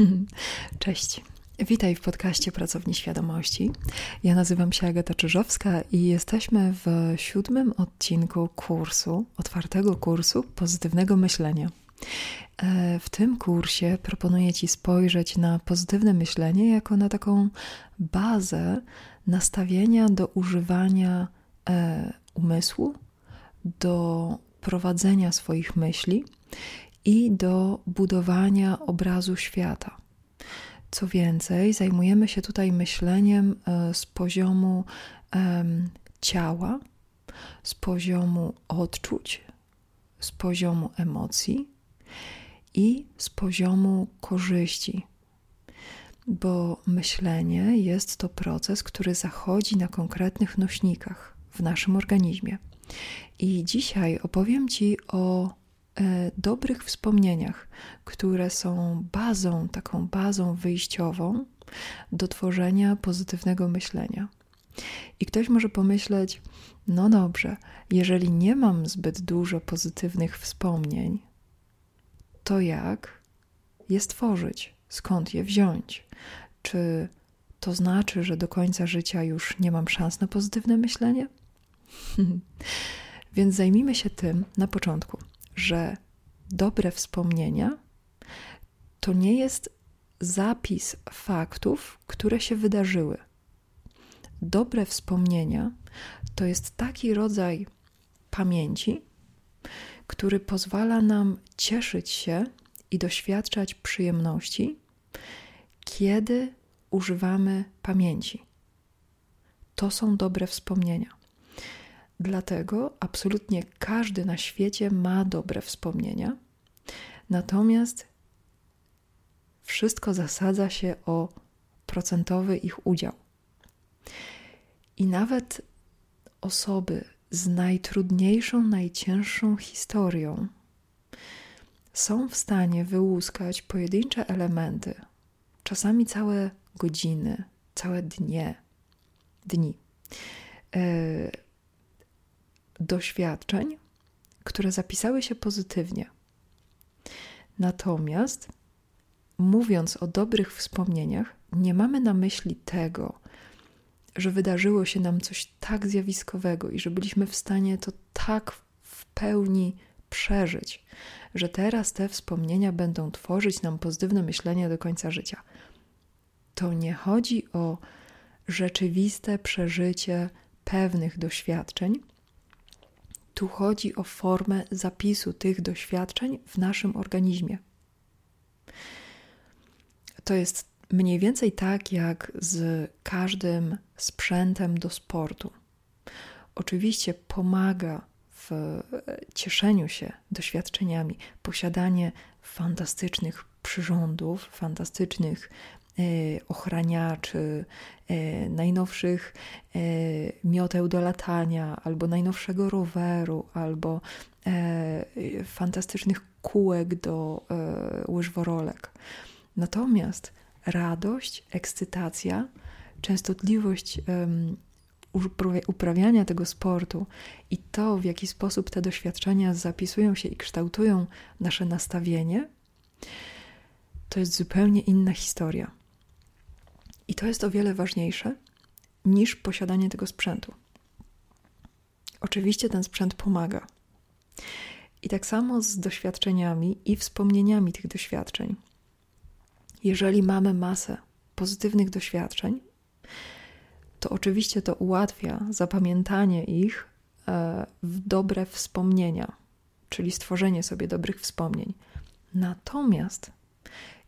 Cześć. Witaj w podcaście Pracowni Świadomości. Ja nazywam się Agata Czyżowska i jesteśmy w siódmym odcinku kursu, otwartego kursu pozytywnego myślenia. E, w tym kursie proponuję Ci spojrzeć na pozytywne myślenie jako na taką bazę nastawienia do używania e, umysłu, do prowadzenia swoich myśli i do budowania obrazu świata. Co więcej, zajmujemy się tutaj myśleniem e, z poziomu ciała, z poziomu odczuć, z poziomu emocji i z poziomu korzyści. Bo myślenie jest to proces, który zachodzi na konkretnych nośnikach w naszym organizmie. I dzisiaj opowiem Ci o dobrych wspomnieniach, które są bazą, taką bazą wyjściową do tworzenia pozytywnego myślenia. I ktoś może pomyśleć, no dobrze, jeżeli nie mam zbyt dużo pozytywnych wspomnień, to jak je stworzyć? Skąd je wziąć? Czy to znaczy, że do końca życia już nie mam szans na pozytywne myślenie? Więc zajmijmy się tym na początku że dobre wspomnienia to nie jest zapis faktów, które się wydarzyły. Dobre wspomnienia to jest taki rodzaj pamięci, który pozwala nam cieszyć się i doświadczać przyjemności, kiedy używamy pamięci. To są dobre wspomnienia. Dlatego absolutnie każdy na świecie ma dobre wspomnienia. Natomiast wszystko zasadza się o procentowy ich udział. I nawet osoby z najtrudniejszą, najcięższą historią są w stanie wyłuskać pojedyncze elementy, czasami całe godziny, całe dnie, dni. Yy, doświadczeń, które zapisały się pozytywnie. Natomiast mówiąc o dobrych wspomnieniach, nie mamy na myśli tego, że wydarzyło się nam coś tak zjawiskowego i że byliśmy w stanie to tak w pełni przeżyć, że teraz te wspomnienia będą tworzyć nam pozytywne myślenie do końca życia. To nie chodzi o rzeczywiste przeżycie pewnych doświadczeń, tu chodzi o formę zapisu tych doświadczeń w naszym organizmie. To jest mniej więcej tak jak z każdym sprzętem do sportu. Oczywiście pomaga w cieszeniu się doświadczeniami, posiadanie fantastycznych przyrządów, fantastycznych E, ochraniaczy, e, najnowszych e, mioteł do latania, albo najnowszego roweru, albo fantastycznych kółek do łyżworolek. Natomiast radość, ekscytacja, częstotliwość uprawiania tego sportu i to, w jaki sposób te doświadczenia zapisują się i kształtują nasze nastawienie, to jest zupełnie inna historia. I to jest o wiele ważniejsze niż posiadanie tego sprzętu. Oczywiście ten sprzęt pomaga. I tak samo z doświadczeniami i wspomnieniami tych doświadczeń. Jeżeli mamy masę pozytywnych doświadczeń, to oczywiście to ułatwia zapamiętanie ich e, w dobre wspomnienia, czyli stworzenie sobie dobrych wspomnień. Natomiast,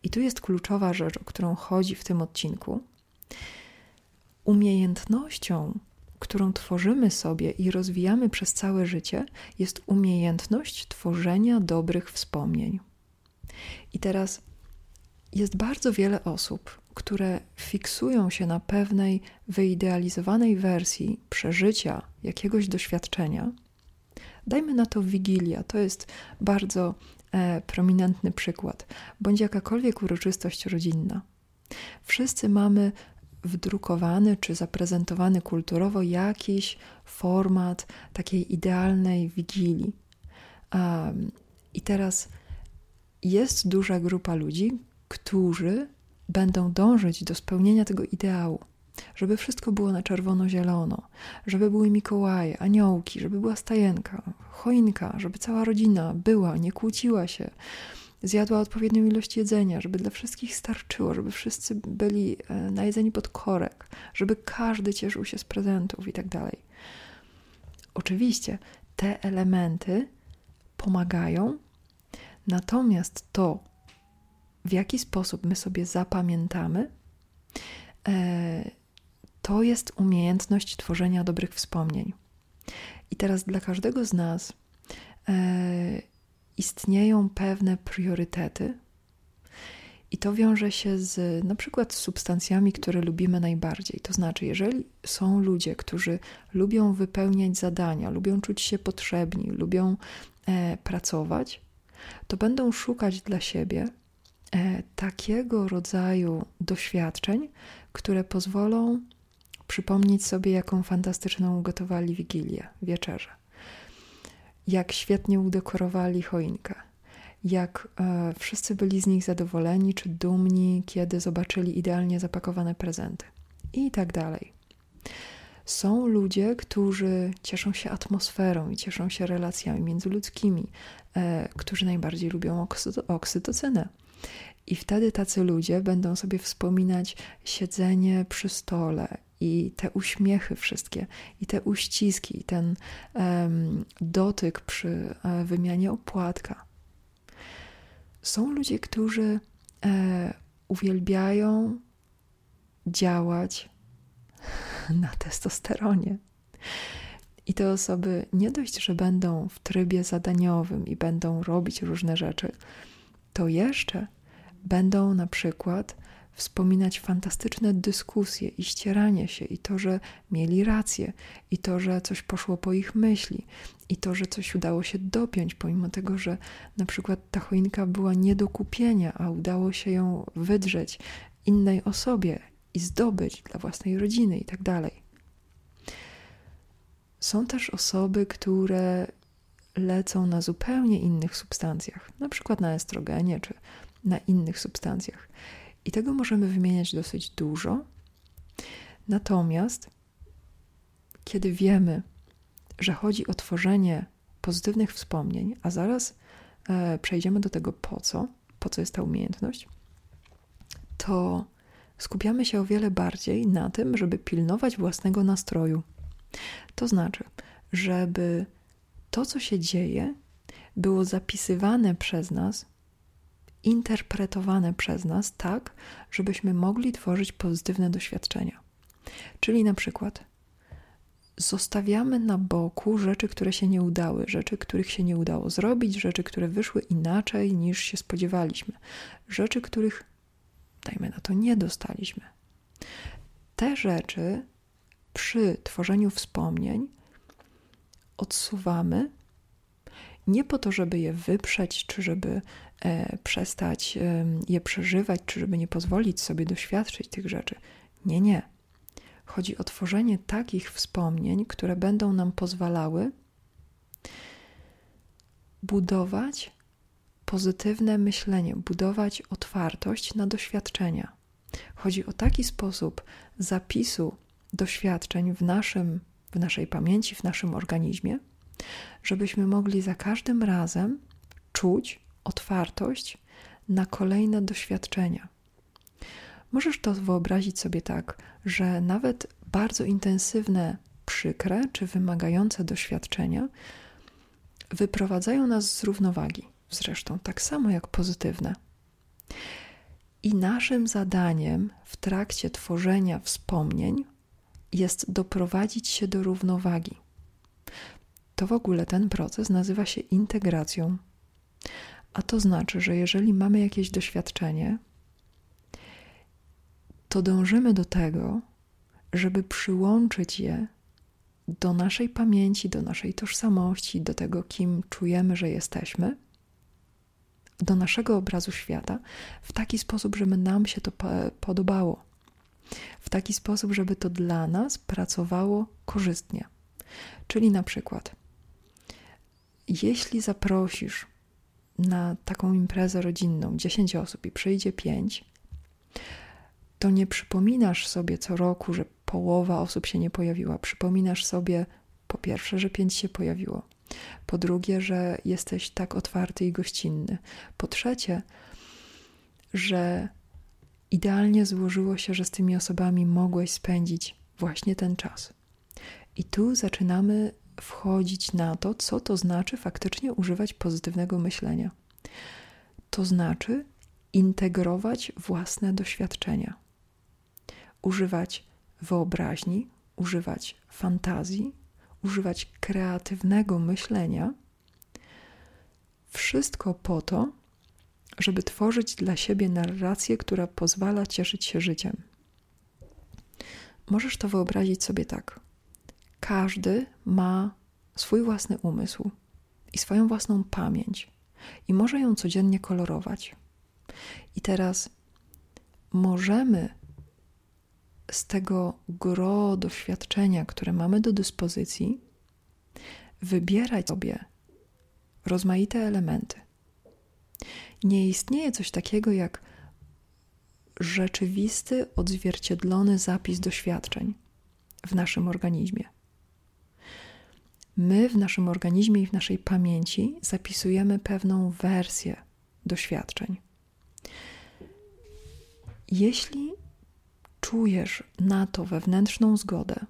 i tu jest kluczowa rzecz, o którą chodzi w tym odcinku, Umiejętnością, którą tworzymy sobie i rozwijamy przez całe życie, jest umiejętność tworzenia dobrych wspomnień. I teraz jest bardzo wiele osób, które fiksują się na pewnej wyidealizowanej wersji przeżycia jakiegoś doświadczenia. Dajmy na to Wigilia, to jest bardzo e, prominentny przykład, bądź jakakolwiek uroczystość rodzinna. Wszyscy mamy wdrukowany czy zaprezentowany kulturowo jakiś format takiej idealnej wigilii. Um, I teraz jest duża grupa ludzi, którzy będą dążyć do spełnienia tego ideału, żeby wszystko było na czerwono-zielono, żeby były Mikołaje, aniołki, żeby była stajenka, choinka, żeby cała rodzina była, nie kłóciła się, zjadła odpowiednią ilość jedzenia, żeby dla wszystkich starczyło, żeby wszyscy byli e, najedzeni pod korek, żeby każdy cieszył się z prezentów i tak dalej. Oczywiście te elementy pomagają, natomiast to, w jaki sposób my sobie zapamiętamy, e, to jest umiejętność tworzenia dobrych wspomnień. I teraz dla każdego z nas e, istnieją pewne priorytety, i to wiąże się z na przykład z substancjami, które lubimy najbardziej. To znaczy, jeżeli są ludzie, którzy lubią wypełniać zadania, lubią czuć się potrzebni, lubią e, pracować, to będą szukać dla siebie e, takiego rodzaju doświadczeń, które pozwolą przypomnieć sobie, jaką fantastyczną ugotowali wigilię, wieczerzę, jak świetnie udekorowali choinkę, jak e, wszyscy byli z nich zadowoleni czy dumni, kiedy zobaczyli idealnie zapakowane prezenty i tak dalej. Są ludzie, którzy cieszą się atmosferą i cieszą się relacjami międzyludzkimi, e, którzy najbardziej lubią oksytocynę. I wtedy tacy ludzie będą sobie wspominać siedzenie przy stole i te uśmiechy wszystkie, i te uściski, i ten um, dotyk przy e, wymianie opłatka. Są ludzie, którzy e, uwielbiają działać na testosteronie. I te osoby nie dość, że będą w trybie zadaniowym i będą robić różne rzeczy, to jeszcze będą na przykład wspominać fantastyczne dyskusje i ścieranie się, i to, że mieli rację, i to, że coś poszło po ich myśli, i to, że coś udało się dopiąć, pomimo tego, że na przykład ta choinka była nie do kupienia, a udało się ją wydrzeć innej osobie i zdobyć dla własnej rodziny i tak dalej. Są też osoby, które lecą na zupełnie innych substancjach, na przykład na estrogenie czy na innych substancjach. I tego możemy wymieniać dosyć dużo. Natomiast, kiedy wiemy, że chodzi o tworzenie pozytywnych wspomnień, a zaraz e, przejdziemy do tego po co, po co jest ta umiejętność, to skupiamy się o wiele bardziej na tym, żeby pilnować własnego nastroju. To znaczy, żeby to, co się dzieje, było zapisywane przez nas interpretowane przez nas tak, żebyśmy mogli tworzyć pozytywne doświadczenia. Czyli na przykład zostawiamy na boku rzeczy, które się nie udały, rzeczy, których się nie udało zrobić, rzeczy, które wyszły inaczej niż się spodziewaliśmy, rzeczy, których, dajmy na to, nie dostaliśmy. Te rzeczy przy tworzeniu wspomnień odsuwamy nie po to, żeby je wyprzeć, czy żeby przestać e, je przeżywać, czy żeby nie pozwolić sobie doświadczyć tych rzeczy. Nie, nie. Chodzi o tworzenie takich wspomnień, które będą nam pozwalały budować pozytywne myślenie, budować otwartość na doświadczenia. Chodzi o taki sposób zapisu doświadczeń w, naszym, w naszej pamięci, w naszym organizmie, żebyśmy mogli za każdym razem czuć otwartość na kolejne doświadczenia. Możesz to wyobrazić sobie tak, że nawet bardzo intensywne, przykre czy wymagające doświadczenia wyprowadzają nas z równowagi, zresztą tak samo jak pozytywne. I naszym zadaniem w trakcie tworzenia wspomnień jest doprowadzić się do równowagi to w ogóle ten proces nazywa się integracją. A to znaczy, że jeżeli mamy jakieś doświadczenie, to dążymy do tego, żeby przyłączyć je do naszej pamięci, do naszej tożsamości, do tego, kim czujemy, że jesteśmy, do naszego obrazu świata, w taki sposób, żeby nam się to podobało, w taki sposób, żeby to dla nas pracowało korzystnie. Czyli na przykład, jeśli zaprosisz na taką imprezę rodzinną 10 osób i przyjdzie 5, to nie przypominasz sobie co roku, że połowa osób się nie pojawiła. Przypominasz sobie po pierwsze, że 5 się pojawiło. Po drugie, że jesteś tak otwarty i gościnny. Po trzecie, że idealnie złożyło się, że z tymi osobami mogłeś spędzić właśnie ten czas. I tu zaczynamy wchodzić na to, co to znaczy faktycznie używać pozytywnego myślenia. To znaczy integrować własne doświadczenia, używać wyobraźni, używać fantazji, używać kreatywnego myślenia. Wszystko po to, żeby tworzyć dla siebie narrację, która pozwala cieszyć się życiem. Możesz to wyobrazić sobie tak. Każdy ma swój własny umysł i swoją własną pamięć i może ją codziennie kolorować. I teraz możemy z tego gro doświadczenia, które mamy do dyspozycji, wybierać sobie rozmaite elementy. Nie istnieje coś takiego jak rzeczywisty, odzwierciedlony zapis doświadczeń w naszym organizmie. My w naszym organizmie i w naszej pamięci zapisujemy pewną wersję doświadczeń. Jeśli czujesz na to wewnętrzną zgodę,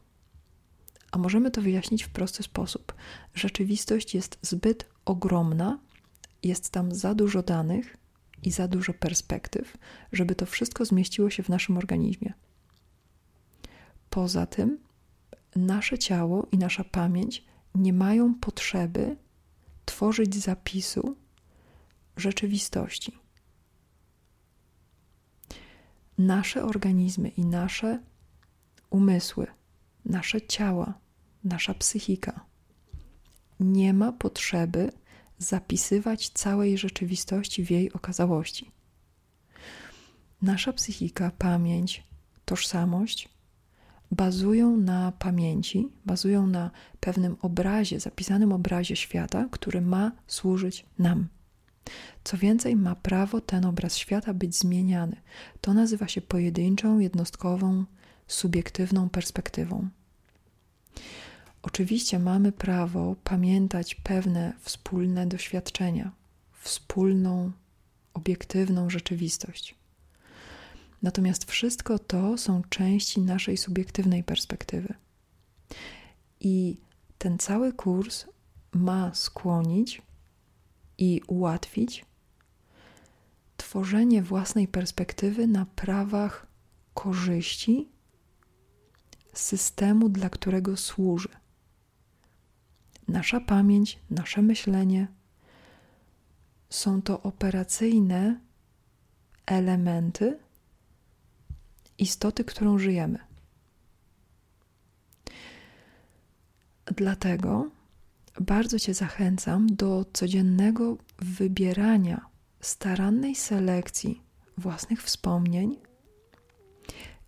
a możemy to wyjaśnić w prosty sposób, rzeczywistość jest zbyt ogromna, jest tam za dużo danych i za dużo perspektyw, żeby to wszystko zmieściło się w naszym organizmie. Poza tym, nasze ciało i nasza pamięć nie mają potrzeby tworzyć zapisu rzeczywistości. Nasze organizmy i nasze umysły, nasze ciała, nasza psychika nie ma potrzeby zapisywać całej rzeczywistości w jej okazałości. Nasza psychika, pamięć, tożsamość bazują na pamięci, bazują na pewnym obrazie, zapisanym obrazie świata, który ma służyć nam. Co więcej, ma prawo ten obraz świata być zmieniany. To nazywa się pojedynczą, jednostkową, subiektywną perspektywą. Oczywiście mamy prawo pamiętać pewne wspólne doświadczenia, wspólną, obiektywną rzeczywistość. Natomiast wszystko to są części naszej subiektywnej perspektywy. I ten cały kurs ma skłonić i ułatwić tworzenie własnej perspektywy na prawach korzyści systemu, dla którego służy. Nasza pamięć, nasze myślenie są to operacyjne elementy istoty, którą żyjemy. Dlatego bardzo Cię zachęcam do codziennego wybierania starannej selekcji własnych wspomnień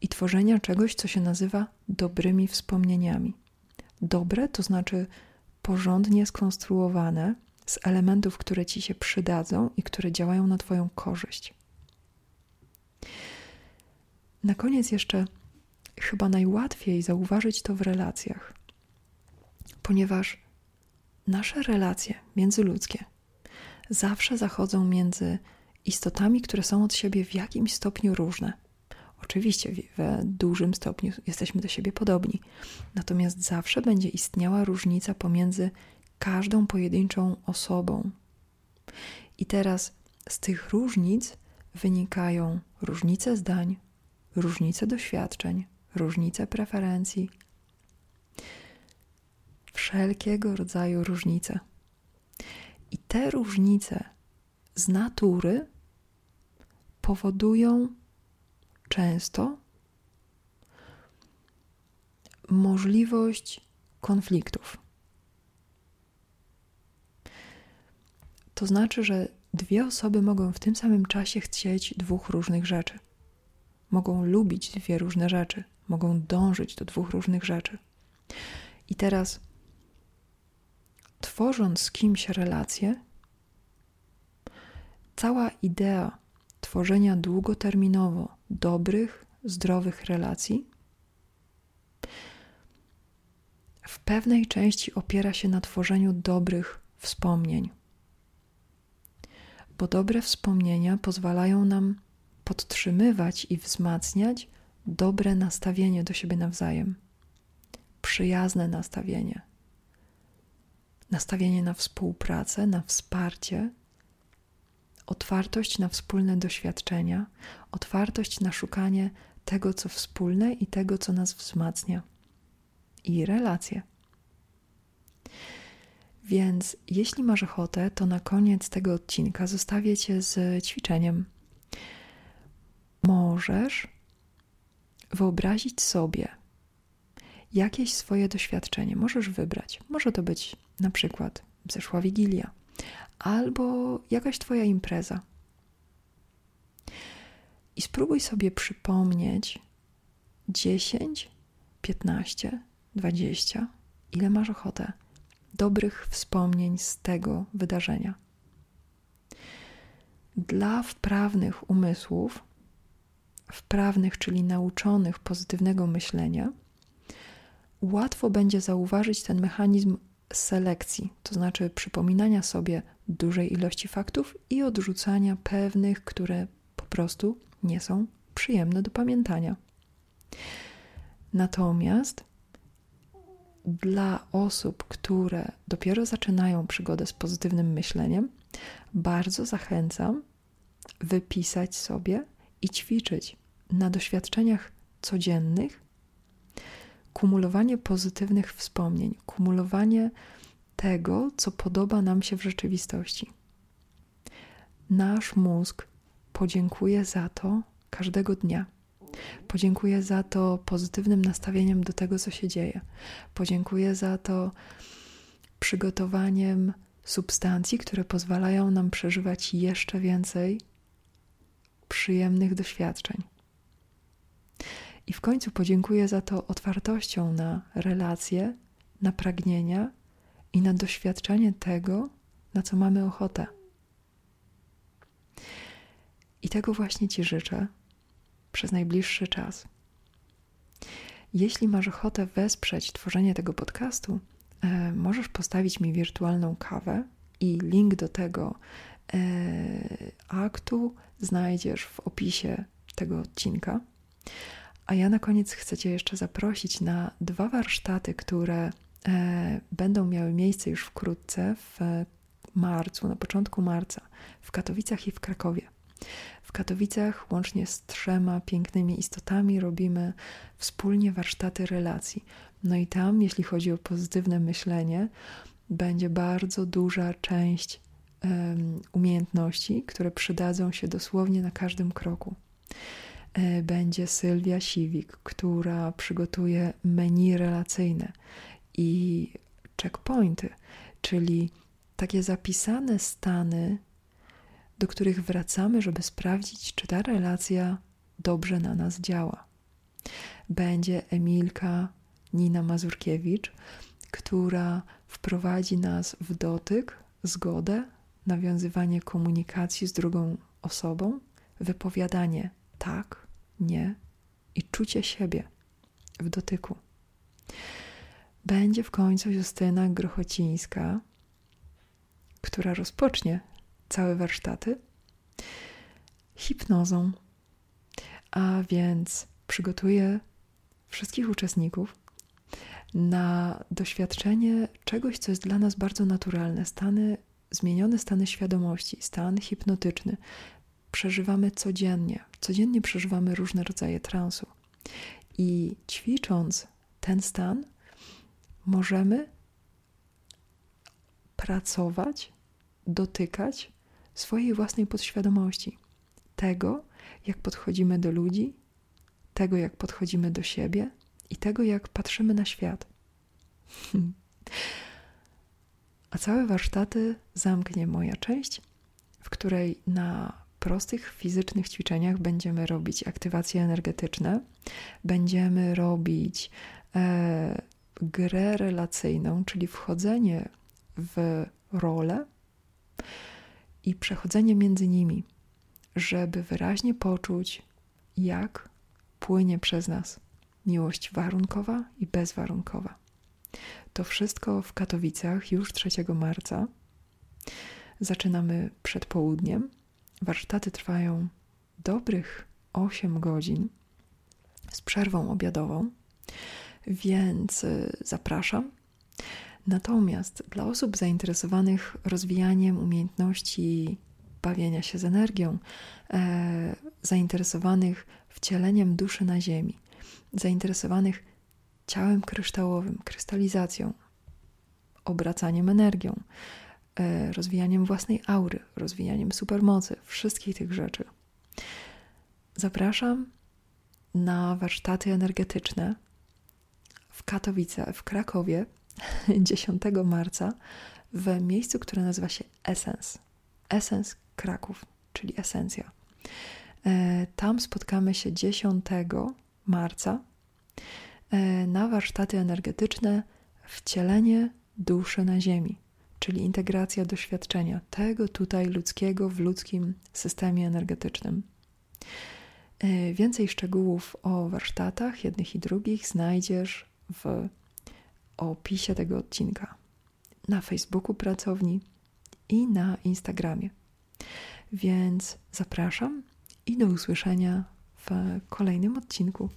i tworzenia czegoś, co się nazywa dobrymi wspomnieniami. Dobre to znaczy porządnie skonstruowane z elementów, które ci się przydadzą i które działają na Twoją korzyść. Na koniec jeszcze chyba najłatwiej zauważyć to w relacjach, ponieważ nasze relacje międzyludzkie zawsze zachodzą między istotami, które są od siebie w jakimś stopniu różne. Oczywiście w dużym stopniu jesteśmy do siebie podobni, natomiast zawsze będzie istniała różnica pomiędzy każdą pojedynczą osobą. I teraz z tych różnic wynikają różnice zdań, różnice doświadczeń, różnice preferencji, wszelkiego rodzaju różnice. I te różnice z natury powodują często możliwość konfliktów. To znaczy, że dwie osoby mogą w tym samym czasie chcieć dwóch różnych rzeczy. Mogą lubić dwie różne rzeczy, mogą dążyć do dwóch różnych rzeczy. I teraz, tworząc z kimś relację, cała idea tworzenia długoterminowo dobrych, zdrowych relacji w pewnej części opiera się na tworzeniu dobrych wspomnień. Bo dobre wspomnienia pozwalają nam podtrzymywać i wzmacniać dobre nastawienie do siebie nawzajem, przyjazne nastawienie, nastawienie na współpracę, na wsparcie, otwartość na wspólne doświadczenia, otwartość na szukanie tego, co wspólne i tego, co nas wzmacnia, i relacje. Więc jeśli masz ochotę, to na koniec tego odcinka zostawię cię z ćwiczeniem. Możesz wyobrazić sobie jakieś swoje doświadczenie. Możesz wybrać. Może to być na przykład zeszła wigilia, albo jakaś Twoja impreza. I spróbuj sobie przypomnieć 10, 15, 20, ile masz ochotę dobrych wspomnień z tego wydarzenia. Dla wprawnych umysłów, wprawnych, czyli nauczonych pozytywnego myślenia, łatwo będzie zauważyć ten mechanizm selekcji, to znaczy przypominania sobie dużej ilości faktów i odrzucania pewnych, które po prostu nie są przyjemne do pamiętania. Natomiast dla osób, które dopiero zaczynają przygodę z pozytywnym myśleniem, bardzo zachęcam wypisać sobie i ćwiczyć na doświadczeniach codziennych kumulowanie pozytywnych wspomnień, kumulowanie tego, co podoba nam się w rzeczywistości. Nasz mózg podziękuje za to każdego dnia. Podziękuję za to pozytywnym nastawieniem do tego, co się dzieje. Podziękuję za to przygotowaniem substancji, które pozwalają nam przeżywać jeszcze więcej przyjemnych doświadczeń. I w końcu podziękuję za to otwartością na relacje, na pragnienia i na doświadczenie tego, na co mamy ochotę. I tego właśnie Ci życzę przez najbliższy czas. Jeśli masz ochotę wesprzeć tworzenie tego podcastu, e, możesz postawić mi wirtualną kawę i link do tego e, aktu znajdziesz w opisie tego odcinka. A ja na koniec chcę Cię jeszcze zaprosić na dwa warsztaty, które e, będą miały miejsce już wkrótce w marcu, na początku marca, w Katowicach i w Krakowie. W Katowicach łącznie z trzema pięknymi istotami robimy wspólnie warsztaty relacji. No i tam, jeśli chodzi o pozytywne myślenie, będzie bardzo duża część um, umiejętności, które przydadzą się dosłownie na każdym kroku. E, będzie Sylwia Siwik, która przygotuje menu relacyjne i checkpointy, czyli takie zapisane stany do których wracamy, żeby sprawdzić, czy ta relacja dobrze na nas działa. Będzie Emilka Nina Mazurkiewicz, która wprowadzi nas w dotyk, zgodę, nawiązywanie komunikacji z drugą osobą, wypowiadanie tak, nie i czucie siebie w dotyku. Będzie w końcu Justyna Grochocińska, która rozpocznie całe warsztaty hipnozą. A więc przygotuję wszystkich uczestników na doświadczenie czegoś, co jest dla nas bardzo naturalne stany, zmienione stany świadomości, stan hipnotyczny. Przeżywamy codziennie, codziennie przeżywamy różne rodzaje transu. I ćwicząc ten stan, możemy pracować, dotykać swojej własnej podświadomości, tego, jak podchodzimy do ludzi, tego, jak podchodzimy do siebie i tego, jak patrzymy na świat. A całe warsztaty zamknie moja część, w której na prostych fizycznych ćwiczeniach będziemy robić aktywacje energetyczne, będziemy robić e, grę relacyjną, czyli wchodzenie w rolę i przechodzenie między nimi, żeby wyraźnie poczuć, jak płynie przez nas miłość warunkowa i bezwarunkowa. To wszystko w Katowicach już 3 marca. Zaczynamy przed południem. Warsztaty trwają dobrych 8 godzin z przerwą obiadową, więc y, zapraszam. Natomiast dla osób zainteresowanych rozwijaniem umiejętności bawienia się z energią, e, zainteresowanych wcieleniem duszy na Ziemi, zainteresowanych ciałem kryształowym, krystalizacją, obracaniem energią, rozwijaniem własnej aury, rozwijaniem supermocy, wszystkich tych rzeczy. Zapraszam na warsztaty energetyczne w Katowice, w Krakowie 10 marca w miejscu, które nazywa się Essence. Essence Kraków, czyli esencja. E, tam spotkamy się 10 marca e, na warsztaty energetyczne Wcielenie duszy na Ziemi, czyli integracja doświadczenia tego tutaj ludzkiego w ludzkim systemie energetycznym. E, więcej szczegółów o warsztatach, jednych i drugich, znajdziesz w opisie tego odcinka na Facebooku pracowni i na Instagramie. Więc zapraszam i do usłyszenia w kolejnym odcinku.